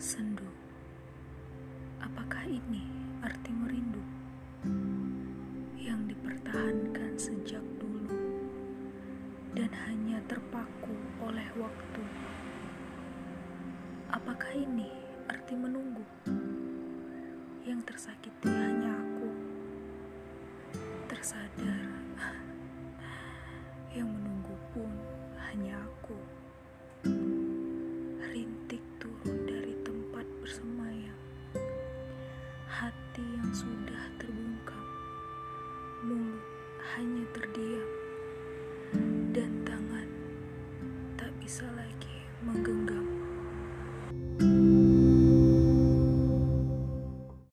Sendu. Apakah ini arti merindu? Yang dipertahankan sejak dulu dan hanya terpaku oleh waktu. Apakah ini arti menunggu? Yang tersakiti hanya aku. Tersadar yang menunggu pun hanya aku. hati yang sudah terbungkam, mulut hanya terdiam, dan tangan tak bisa lagi menggenggam.